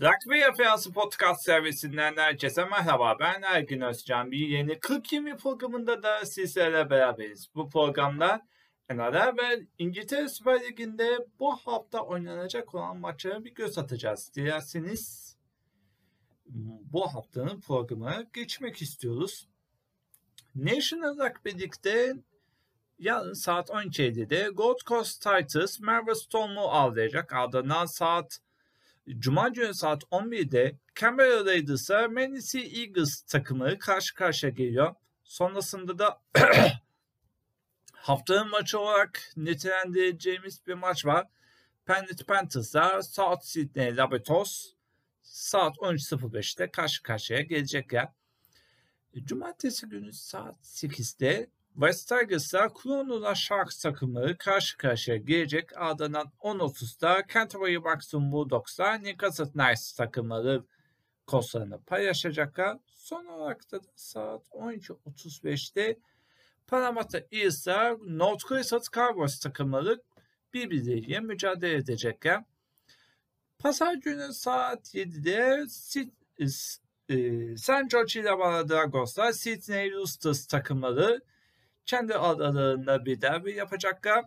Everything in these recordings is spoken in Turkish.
Rugby Yapıyası Podcast servisinden herkese merhaba. Ben Ergün Özcan. Bir yeni 40-20 programında da sizlerle beraberiz. Bu programda NRL ve İngiltere Süper Ligi'nde bu hafta oynanacak olan maçlara bir göz atacağız. Dilerseniz bu haftanın programına geçmek istiyoruz. National Rugby League'de yarın saat 12.50'de Gold Coast Titans Melbourne Storm'u avlayacak. Ardından saat Cuma günü saat 11'de Canberra Raiders'a Manly Eagles takımı karşı karşıya geliyor. Sonrasında da haftanın maçı olarak nitelendireceğimiz bir maç var. Penrith Panthers'la South Sydney Rabbitohs saat 13.05'te karşı karşıya gelecekler. Cumartesi günü saat 8'de West Tigers'la Cronulla Sharks takımları karşı karşıya gelecek. Ardından 10.30'da Canterbury Buxton Bulldogs'la Newcastle Knights takımları koslarını paylaşacaklar. Son olarak da saat 12.35'te Parramatta Eels'la North Crescent Cowboys takımları birbirleriyle mücadele edecekler. Pazar günü saat 7'de e, St. George ile Dragos'la Sydney Roosters takımları kendi aralarında bir derbi yapacaklar.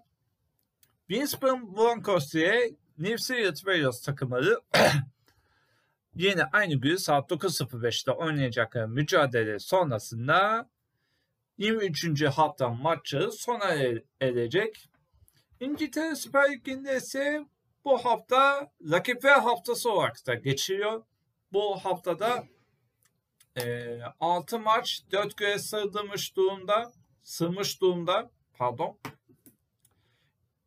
Brisbane Broncos ile New Zealand Warriors takımları yine aynı gün saat 9.05'te oynayacakları mücadele sonrasında 23. hafta maçı sona er-, erecek. İngiltere Süper Ligi'nde ise bu hafta rakipler haftası olarak da geçiyor. Bu haftada e, 6 maç 4 göre sığdırmış durumda sığmış durumda. Pardon.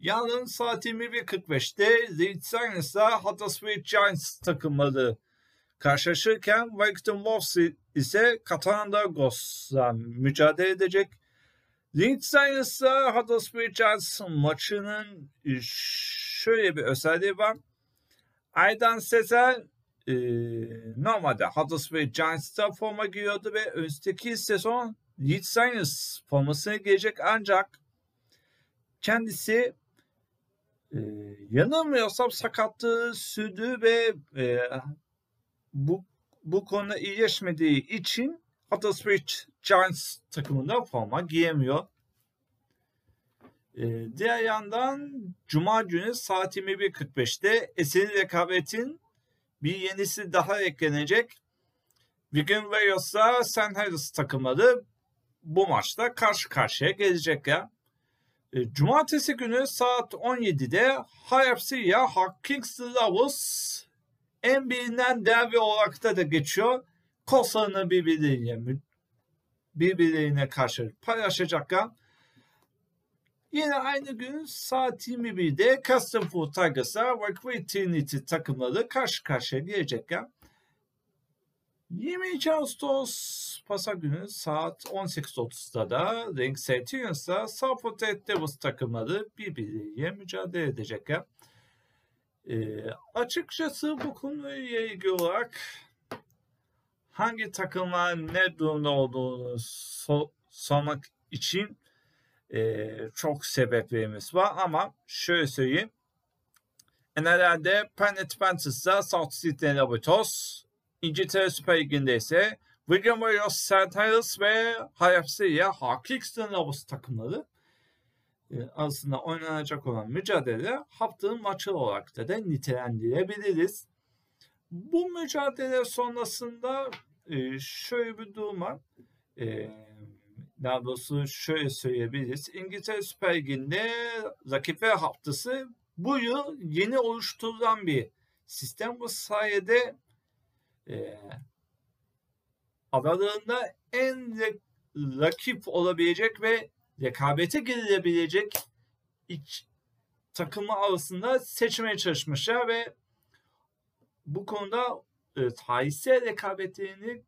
Yarın saat 21.45'te Leeds Giants'la Huddersfield Giants takımları karşılaşırken Wellington Wolves ise Catalan Ghost'la mücadele edecek. Leeds Giants'la Huddersfield Giants maçının şöyle bir özelliği var. Aydan Sezer e, normalde Huddersfield Giants'ta forma giyiyordu ve önümüzdeki sezon Leeds Sinus formasını giyecek ancak kendisi e, yanılmıyorsam sakatlığı sürdü ve e, bu bu konuda iyileşmediği için Huddersfield Giants takımında forma giyemiyor. E, diğer yandan Cuma günü saat 21.45'te eseri rekabetin bir yenisi daha eklenecek. Wigan Warriors'la St. Helens takımları bu maçta karşı karşıya gelecekler. E, Cumartesi günü saat 17'de HFC'ye Kingston Lovers en bilinen derbi olarak da, da geçiyor. Kollarını birbirlerine, birbirlerine karşı paylaşacaklar. Yine aynı gün saat 21'de Custom Food Tigers'a Wakeway Trinity takımları karşı karşıya gelecekler. 22 Ağustos Pazar günü saat 18.30'da da Ring Centurions'la Southport Red Devils takımları birbiriyle mücadele edecekler. E, açıkçası bu konuyla ilgili olarak hangi takımlar ne durumda olduğunu so sormak için e, çok sebeplerimiz var ama şöyle söyleyeyim. NRL'de Planet Panthers'la South Sydney Laboratories İngiltere Süper Ligi'nde ise Wigan Warriors, St. Helens ve HFC'ye Kingston Lovers takımları e, arasında oynanacak olan mücadele haftanın maçı olarak da, da nitelendirebiliriz. Bu mücadele sonrasında e, şöyle bir durum var. E, daha doğrusu şöyle söyleyebiliriz. İngiltere Süper Ligi'nde rakipler haftası bu yıl yeni oluşturulan bir sistem. Bu sayede e, aralarında en rakip olabilecek ve rekabete girilebilecek iç takımı arasında seçmeye çalışmışlar ve bu konuda e, tarihsel rekabetlerini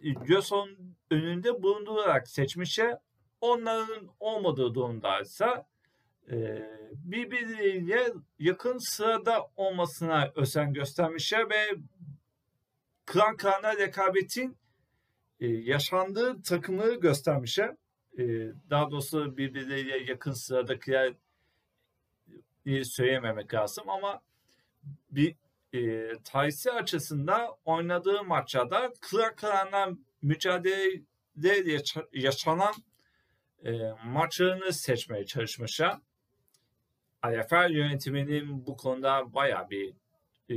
göz önünde bulundurarak seçmişler. Onların olmadığı durumdaysa e, birbirleriyle yakın sırada olmasına özen göstermişler ve klan klana rekabetin e, yaşandığı takımı göstermişler. E, daha doğrusu birbirleriyle yakın sıradakiler söylememek lazım ama bir e, Taysi açısından oynadığı maçlarda kıra kırana mücadele yaşanan e, maçlarını seçmeye çalışmışlar. IFL yönetiminin bu konuda baya bir e,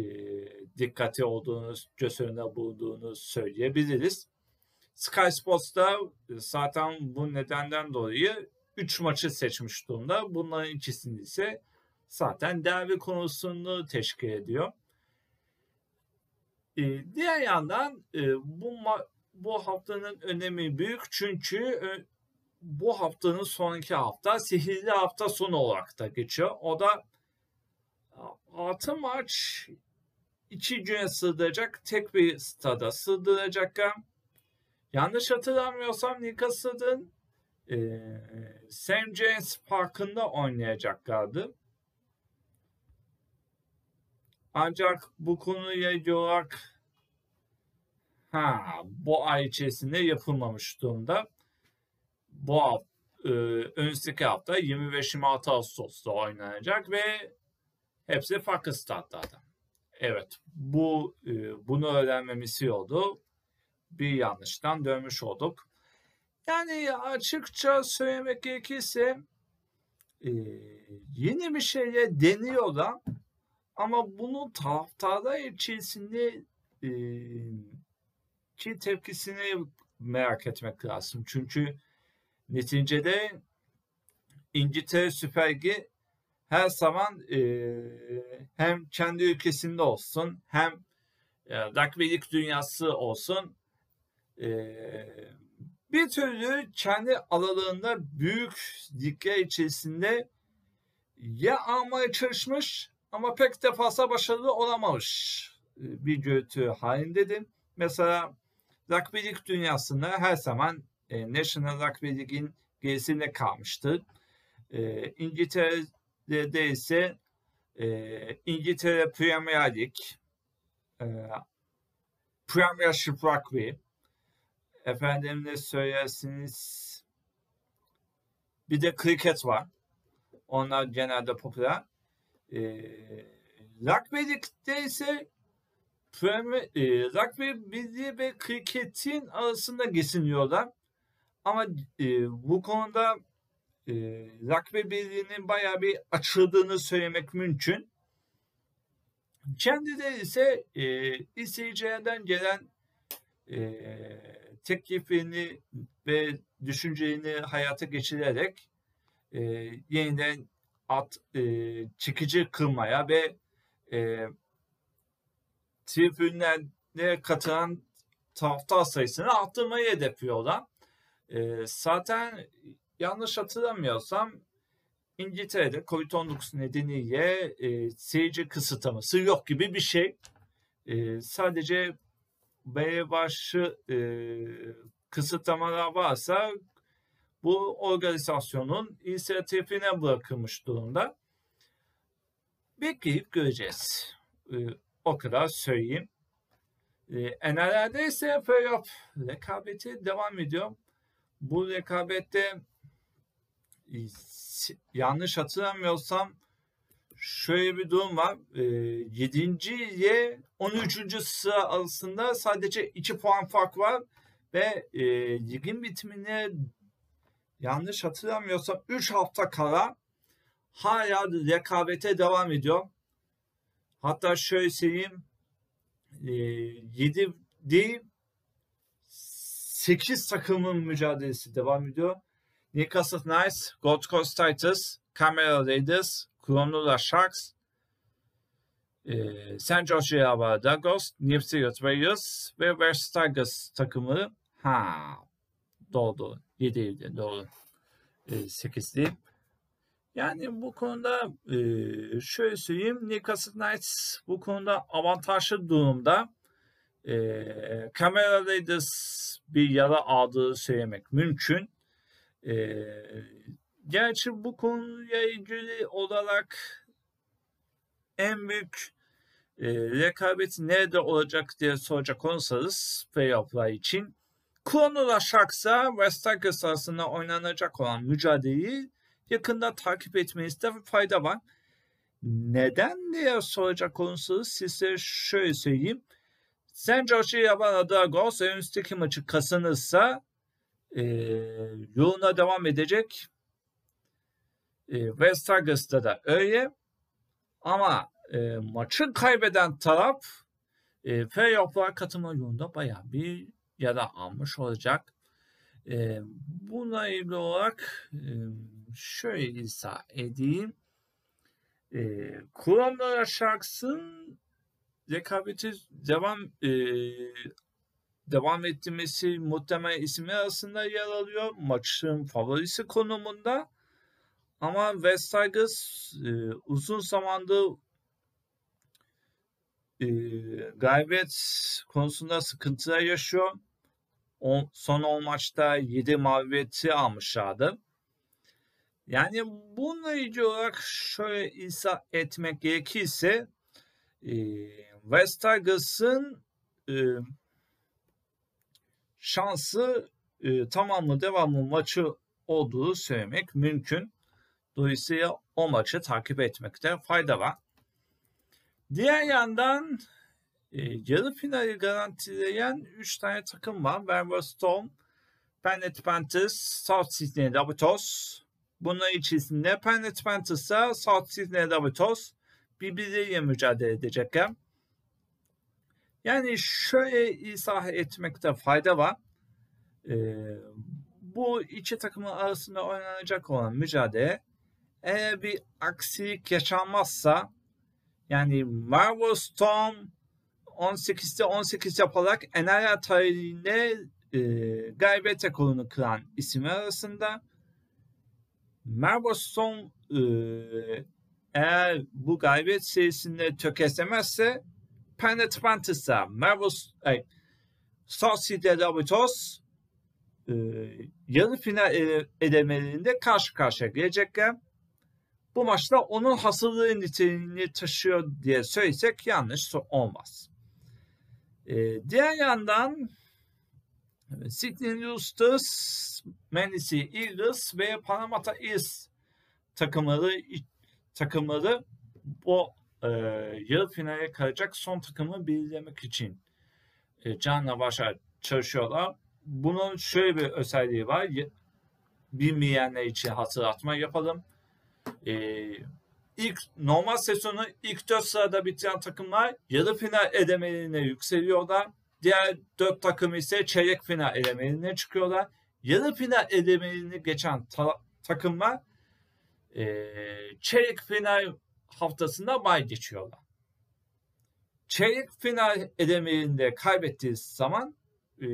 dikkati olduğunu, göz önünde bulunduğunu söyleyebiliriz. Sky Sports'ta zaten bu nedenden dolayı 3 maçı seçmiş durumda. Bunların ikisini ise zaten derbi konusunu teşkil ediyor. Ee, diğer yandan e, bu bu haftanın önemi büyük çünkü bu haftanın sonraki hafta sihirli hafta sonu olarak da geçiyor. O da 6 maç iki güne sığdıracak tek bir stada sığdıracak. Yanlış hatırlamıyorsam Newcastle'ın e, St. James Park'ında oynayacaklardı. Ancak bu konuya ilgili olarak ha, bu ay içerisinde yapılmamış durumda. Bu hafta, e, önümüzdeki hafta 25-26 Ağustos'ta oynanacak ve hepsi farklı statlarda. Evet, bu e, bunu öğrenmemiz iyi oldu. Bir yanlıştan dönmüş olduk. Yani açıkça söylemek gerekirse e, yeni bir şeye deniyorlar ama bunu taraftarlar içerisinde e, ki tepkisini merak etmek lazım. Çünkü neticede İngiltere Süper Ligi her zaman e, hem kendi ülkesinde olsun hem e, rugbylik dünyası olsun e, bir türlü kendi alanında büyük ligler içerisinde ya almaya çalışmış ama pek de fazla başarılı olamamış bir görüntü halindedir. Mesela rugby lig dünyasında her zaman e, National Rugby League'in gerisinde kalmıştır. E, İngiltere'de ise e, İngiltere Premier Lig, e, Premiership Rugby, efendim ne söylersiniz bir de kriket var. Onlar genelde popüler. E, rugby Lig'de ise Premier, e, rugby birliği ve kriketin arasında geçiniyorlar. Ama e, bu konuda e, rugby birliğinin bayağı bir açıldığını söylemek mümkün. Kendileri ise e, izleyicilerden gelen e, teklifini ve düşüncelerini hayata geçirerek e, yeniden at e, çekici kılmaya ve e, tribünlerine katılan taraftar sayısını arttırmayı hedefliyorlar. E, zaten yanlış hatırlamıyorsam İngiltere'de Covid-19 nedeniyle e, seyirci kısıtlaması yok gibi bir şey. E, sadece belli başlı e, kısıtlamalar varsa bu organizasyonun inisiyatifine bırakılmış durumda. Bekleyip göreceğiz. E, o kadar söyleyeyim. E, NRL'de ise playoff rekabeti devam ediyor. Bu rekabette yanlış hatırlamıyorsam şöyle bir durum var. E, 7. ile 13. sıra arasında sadece 2 puan fark var ve e, ligin bitimine yanlış hatırlamıyorsam 3 hafta kala hala rekabete devam ediyor. Hatta şöyle söyleyeyim e, 7 değil 8 takımın mücadelesi devam ediyor. Newcastle Knights, Gold Coast Titans, Camera Raiders, Cronulla Sharks, e, San Jose Dagos, New Zealand Warriors ve West Tigers takımı ha doğru 7 7 doğru e, 8 değil. Yani bu konuda e, şöyle söyleyeyim Newcastle Knights bu konuda avantajlı durumda. E, Camera Raiders bir yara aldığı söylemek mümkün. E, gerçi bu konuya ilgili olarak en büyük e, rekabeti nerede olacak diye soracak olursanız playoff'lar için Kronola Sharks'a West Tigers arasında oynanacak olan mücadeleyi yakında takip etmenizde fayda var. Neden diye soracak olursanız size şöyle söyleyeyim. San Jose Yabana Dragons önümüzdeki maçı kazanırsa e, yoluna devam edecek. E, West Tigers da öyle. Ama e, maçı kaybeden taraf e, playoff'lara katılma yolunda bayağı bir yara almış olacak. E, buna ilgili olarak e, şöyle izah edeyim. E, Kuramlar şarkısının rekabeti devam e, devam ettirmesi muhtemel isimler arasında yer alıyor. Maçın favorisi konumunda. Ama West Tigers e, uzun zamandır e, galibiyet konusunda sıkıntılar yaşıyor. O, son 10 maçta 7 mağlubiyeti almışlardı. Yani bununla ilgili olarak şöyle izah etmek gerekirse e, West Tigers'ın e, şansı e, tamamlı devamlı maçı olduğu söylemek mümkün. Dolayısıyla o maçı takip etmekte fayda var. Diğer yandan e, yarı finali garantileyen 3 tane takım var. Vermont Storm, Planet Panthers, South Sydney Rabbitohs. Bunun içerisinde Planet Panthers'a South Sydney Rabbitohs birbirleriyle mücadele edecekler. Yani şöyle izah etmekte fayda var. Ee, bu iki takımın arasında oynanacak olan mücadele eğer bir aksilik yaşanmazsa yani Marvel Storm 18'de 18 yaparak NRL tarihinde e, galibiyet rekorunu kıran isimler arasında Marvel Storm e, eğer bu galibiyet serisinde tökezlemezse Planet Fantasy, Marvel ay, South City Rabbitohs e, yarı final elemelerinde karşı karşıya gelecekler. Bu maçta onun hasırlığı niteliğini taşıyor diye söylesek yanlış olmaz. E, diğer yandan Sydney Roosters, Manly Eagles ve Panama East takımları takımları bu e, yarı finale kalacak son takımı belirlemek için e, canla başa çalışıyorlar. Bunun şöyle bir özelliği var. Bilmeyenler için hatırlatma yapalım. E, ilk normal sezonu ilk dört sırada bitiren takımlar yarı final edemelerine yükseliyorlar. Diğer dört takım ise çeyrek final elemelerine çıkıyorlar. Yarı final elemelerini geçen ta- takımlar e, çeyrek final haftasında bay geçiyorlar. Çeyrek final elemelerinde kaybettiği zaman e,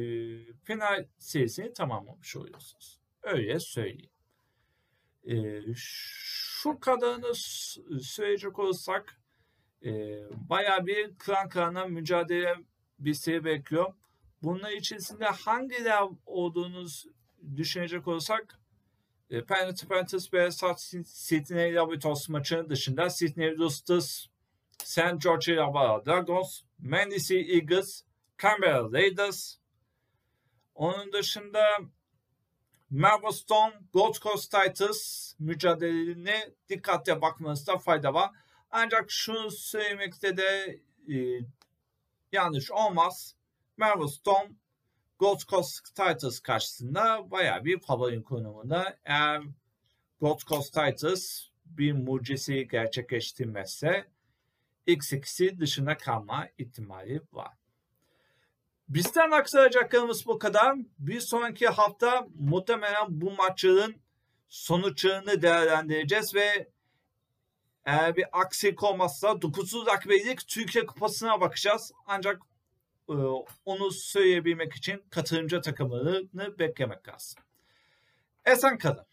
final serisini tamamlamış oluyorsunuz. Öyle söyleyeyim. E, şu kadarını söyleyecek olursak e, baya bir klan klana mücadele bir seri bekliyor. Bunun içerisinde hangiler olduğunuz düşünecek olursak e, Penalty Panthers ve Sydney Rabbitohs maçının dışında Sydney Roosters, St. George Illawarra Dragons, Manly Eagles, Canberra Raiders. Onun dışında Melbourne Gold Coast Titans mücadelelerine dikkatle bakmanızda fayda var. Ancak şunu söylemekte de e, yanlış olmaz. Melbourne Gold Coast Titans karşısında baya bir favori konumunda. Eğer Gold Coast Titans bir mucizeyi gerçekleştirmezse X2'si dışına kalma ihtimali var. Bizden aktaracaklarımız bu kadar. Bir sonraki hafta muhtemelen bu maçların sonuçlarını değerlendireceğiz ve eğer bir aksilik olmazsa 9. rakibelik Türkiye Kupası'na bakacağız. Ancak onu söyleyebilmek için katılımcı takımlarını beklemek lazım. Esen kalın.